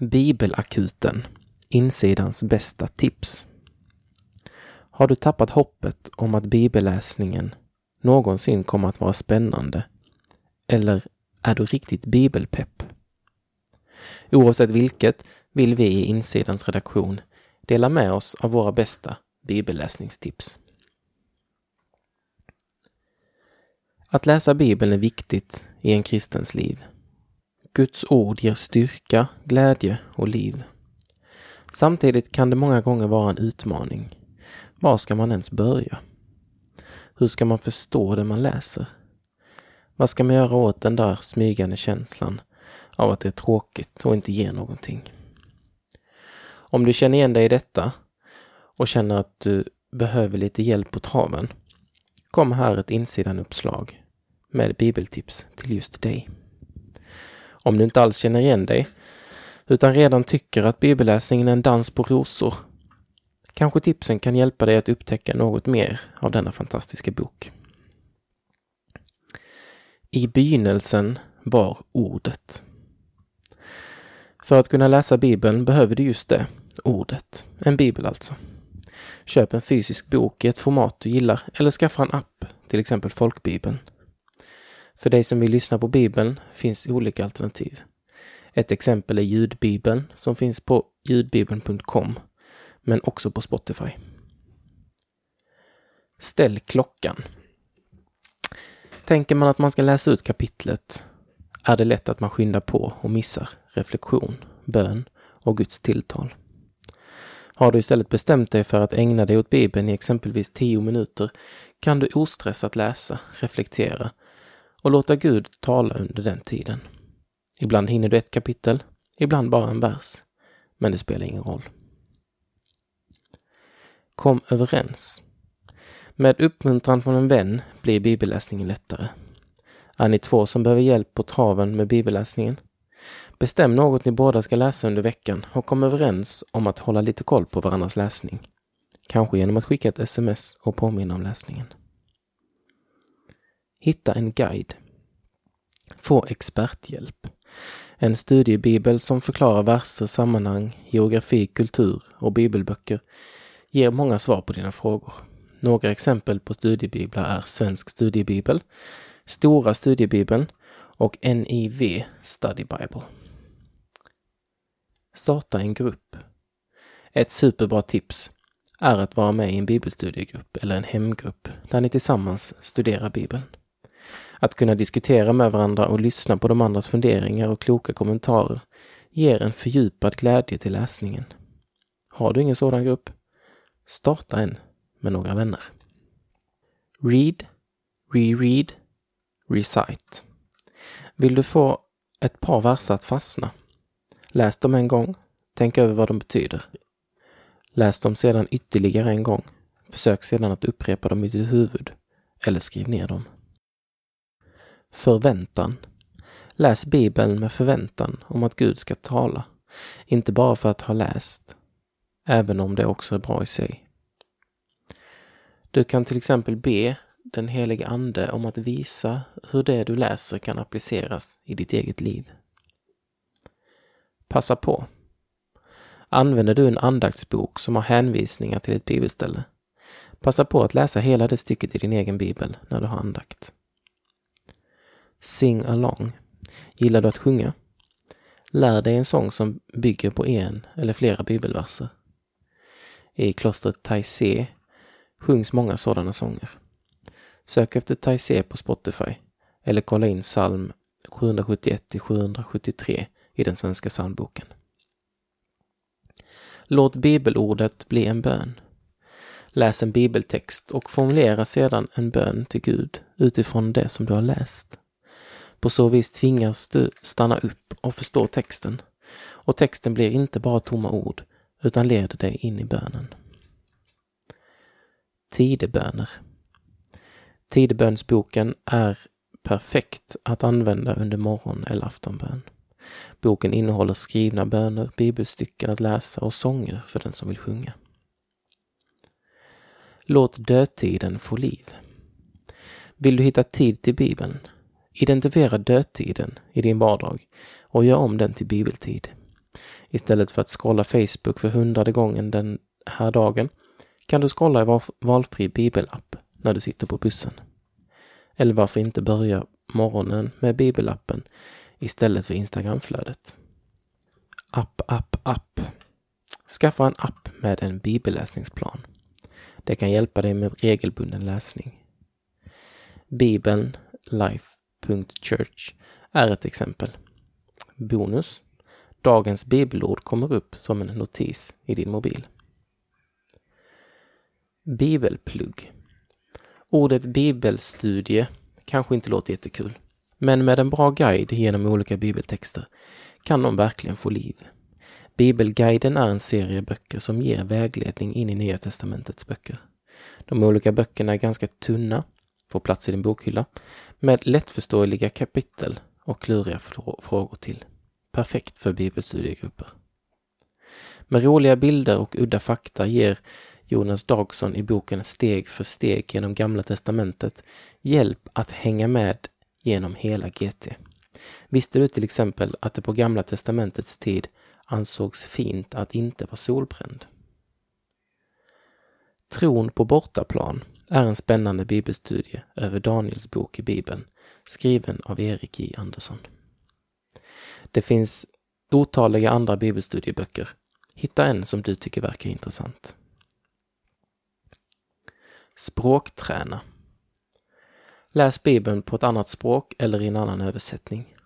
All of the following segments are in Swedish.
Bibelakuten, insidans bästa tips. Har du tappat hoppet om att bibelläsningen någonsin kommer att vara spännande? Eller är du riktigt bibelpepp? Oavsett vilket vill vi i Insidans redaktion dela med oss av våra bästa bibelläsningstips. Att läsa Bibeln är viktigt i en kristens liv. Guds ord ger styrka, glädje och liv. Samtidigt kan det många gånger vara en utmaning. Var ska man ens börja? Hur ska man förstå det man läser? Vad ska man göra åt den där smygande känslan av att det är tråkigt och inte ger någonting? Om du känner igen dig i detta och känner att du behöver lite hjälp på traven, kom här ett insidan-uppslag med bibeltips till just dig. Om du inte alls känner igen dig, utan redan tycker att bibelläsningen är en dans på rosor, kanske tipsen kan hjälpa dig att upptäcka något mer av denna fantastiska bok. I begynnelsen var ordet. För att kunna läsa Bibeln behöver du just det, ordet. En bibel alltså. Köp en fysisk bok i ett format du gillar eller skaffa en app, till exempel Folkbibeln. För dig som vill lyssna på Bibeln finns olika alternativ. Ett exempel är ljudbibeln som finns på ljudbibeln.com men också på Spotify. Ställ klockan. Tänker man att man ska läsa ut kapitlet är det lätt att man skyndar på och missar reflektion, bön och Guds tilltal. Har du istället bestämt dig för att ägna dig åt Bibeln i exempelvis tio minuter kan du ostressat läsa, reflektera och låta Gud tala under den tiden. Ibland hinner du ett kapitel, ibland bara en vers, men det spelar ingen roll. Kom överens. Med uppmuntran från en vän blir bibelläsningen lättare. Är ni två som behöver hjälp på traven med bibelläsningen? Bestäm något ni båda ska läsa under veckan och kom överens om att hålla lite koll på varandras läsning. Kanske genom att skicka ett sms och påminna om läsningen. Hitta en guide. Få experthjälp. En studiebibel som förklarar verser, sammanhang, geografi, kultur och bibelböcker ger många svar på dina frågor. Några exempel på studiebiblar är Svensk studiebibel, Stora studiebibeln och NIV Study Bible. Starta en grupp. Ett superbra tips är att vara med i en bibelstudiegrupp eller en hemgrupp där ni tillsammans studerar Bibeln. Att kunna diskutera med varandra och lyssna på de andras funderingar och kloka kommentarer ger en fördjupad glädje till läsningen. Har du ingen sådan grupp? Starta en med några vänner. Read, reread, recite. Vill du få ett par verser att fastna? Läs dem en gång. Tänk över vad de betyder. Läs dem sedan ytterligare en gång. Försök sedan att upprepa dem i ditt huvud. Eller skriv ner dem. Förväntan. Läs Bibeln med förväntan om att Gud ska tala. Inte bara för att ha läst, även om det också är bra i sig. Du kan till exempel be den helige Ande om att visa hur det du läser kan appliceras i ditt eget liv. Passa på. Använder du en andaktsbok som har hänvisningar till ett bibelställe? Passa på att läsa hela det stycket i din egen bibel när du har andakt. Sing along. Gillar du att sjunga? Lär dig en sång som bygger på en eller flera bibelverser. I klostret Taizé sjungs många sådana sånger. Sök efter Taizé på Spotify eller kolla in psalm 771 773 i den svenska psalmboken. Låt bibelordet bli en bön. Läs en bibeltext och formulera sedan en bön till Gud utifrån det som du har läst. På så vis tvingas du stanna upp och förstå texten. Och texten blir inte bara tomma ord, utan leder dig in i bönen. Tideböner. Tidebönsboken är perfekt att använda under morgon eller aftonbön. Boken innehåller skrivna böner, bibelstycken att läsa och sånger för den som vill sjunga. Låt dödtiden få liv. Vill du hitta tid till Bibeln? Identifiera dödtiden i din vardag och gör om den till bibeltid. Istället för att scrolla Facebook för hundrade gången den här dagen kan du scrolla i valfri bibelapp när du sitter på bussen. Eller varför inte börja morgonen med bibelappen istället för Instagramflödet? App, app, app. Skaffa en app med en bibelläsningsplan. Det kan hjälpa dig med regelbunden läsning. Bibeln Life, Church är ett exempel. Bonus. Dagens bibelord kommer upp som en notis i din mobil. Bibelplugg. Ordet bibelstudie kanske inte låter jättekul, men med en bra guide genom olika bibeltexter kan de verkligen få liv. Bibelguiden är en serie böcker som ger vägledning in i Nya testamentets böcker. De olika böckerna är ganska tunna, får plats i din bokhylla, med lättförståeliga kapitel och kluriga frågor till. Perfekt för bibelstudiegrupper. Med roliga bilder och udda fakta ger Jonas Dagson i boken Steg för steg genom Gamla Testamentet hjälp att hänga med genom hela GT. Visste du till exempel att det på Gamla Testamentets tid ansågs fint att inte vara solbränd? Tron på bortaplan är en spännande bibelstudie över Daniels bok i Bibeln, skriven av Erik J Andersson. Det finns otaliga andra bibelstudieböcker. Hitta en som du tycker verkar intressant. Språkträna. Läs Bibeln på ett annat språk eller i en annan översättning.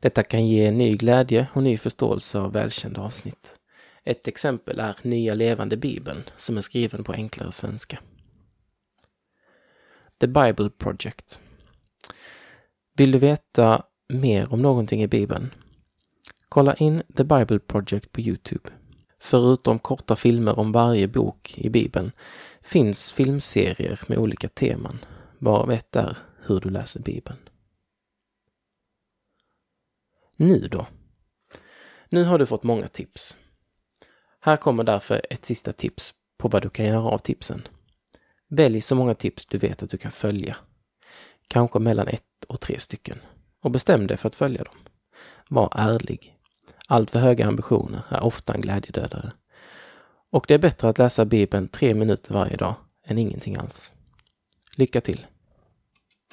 Detta kan ge ny glädje och ny förståelse av välkända avsnitt. Ett exempel är Nya levande bibeln som är skriven på enklare svenska. The Bible Project. Vill du veta mer om någonting i Bibeln? Kolla in The Bible Project på Youtube. Förutom korta filmer om varje bok i Bibeln finns filmserier med olika teman, varav ett är hur du läser Bibeln. Nu då? Nu har du fått många tips. Här kommer därför ett sista tips på vad du kan göra av tipsen. Välj så många tips du vet att du kan följa. Kanske mellan ett och tre stycken. Och bestäm dig för att följa dem. Var ärlig. Allt för höga ambitioner är ofta en glädjedödare. Och det är bättre att läsa Bibeln tre minuter varje dag än ingenting alls. Lycka till!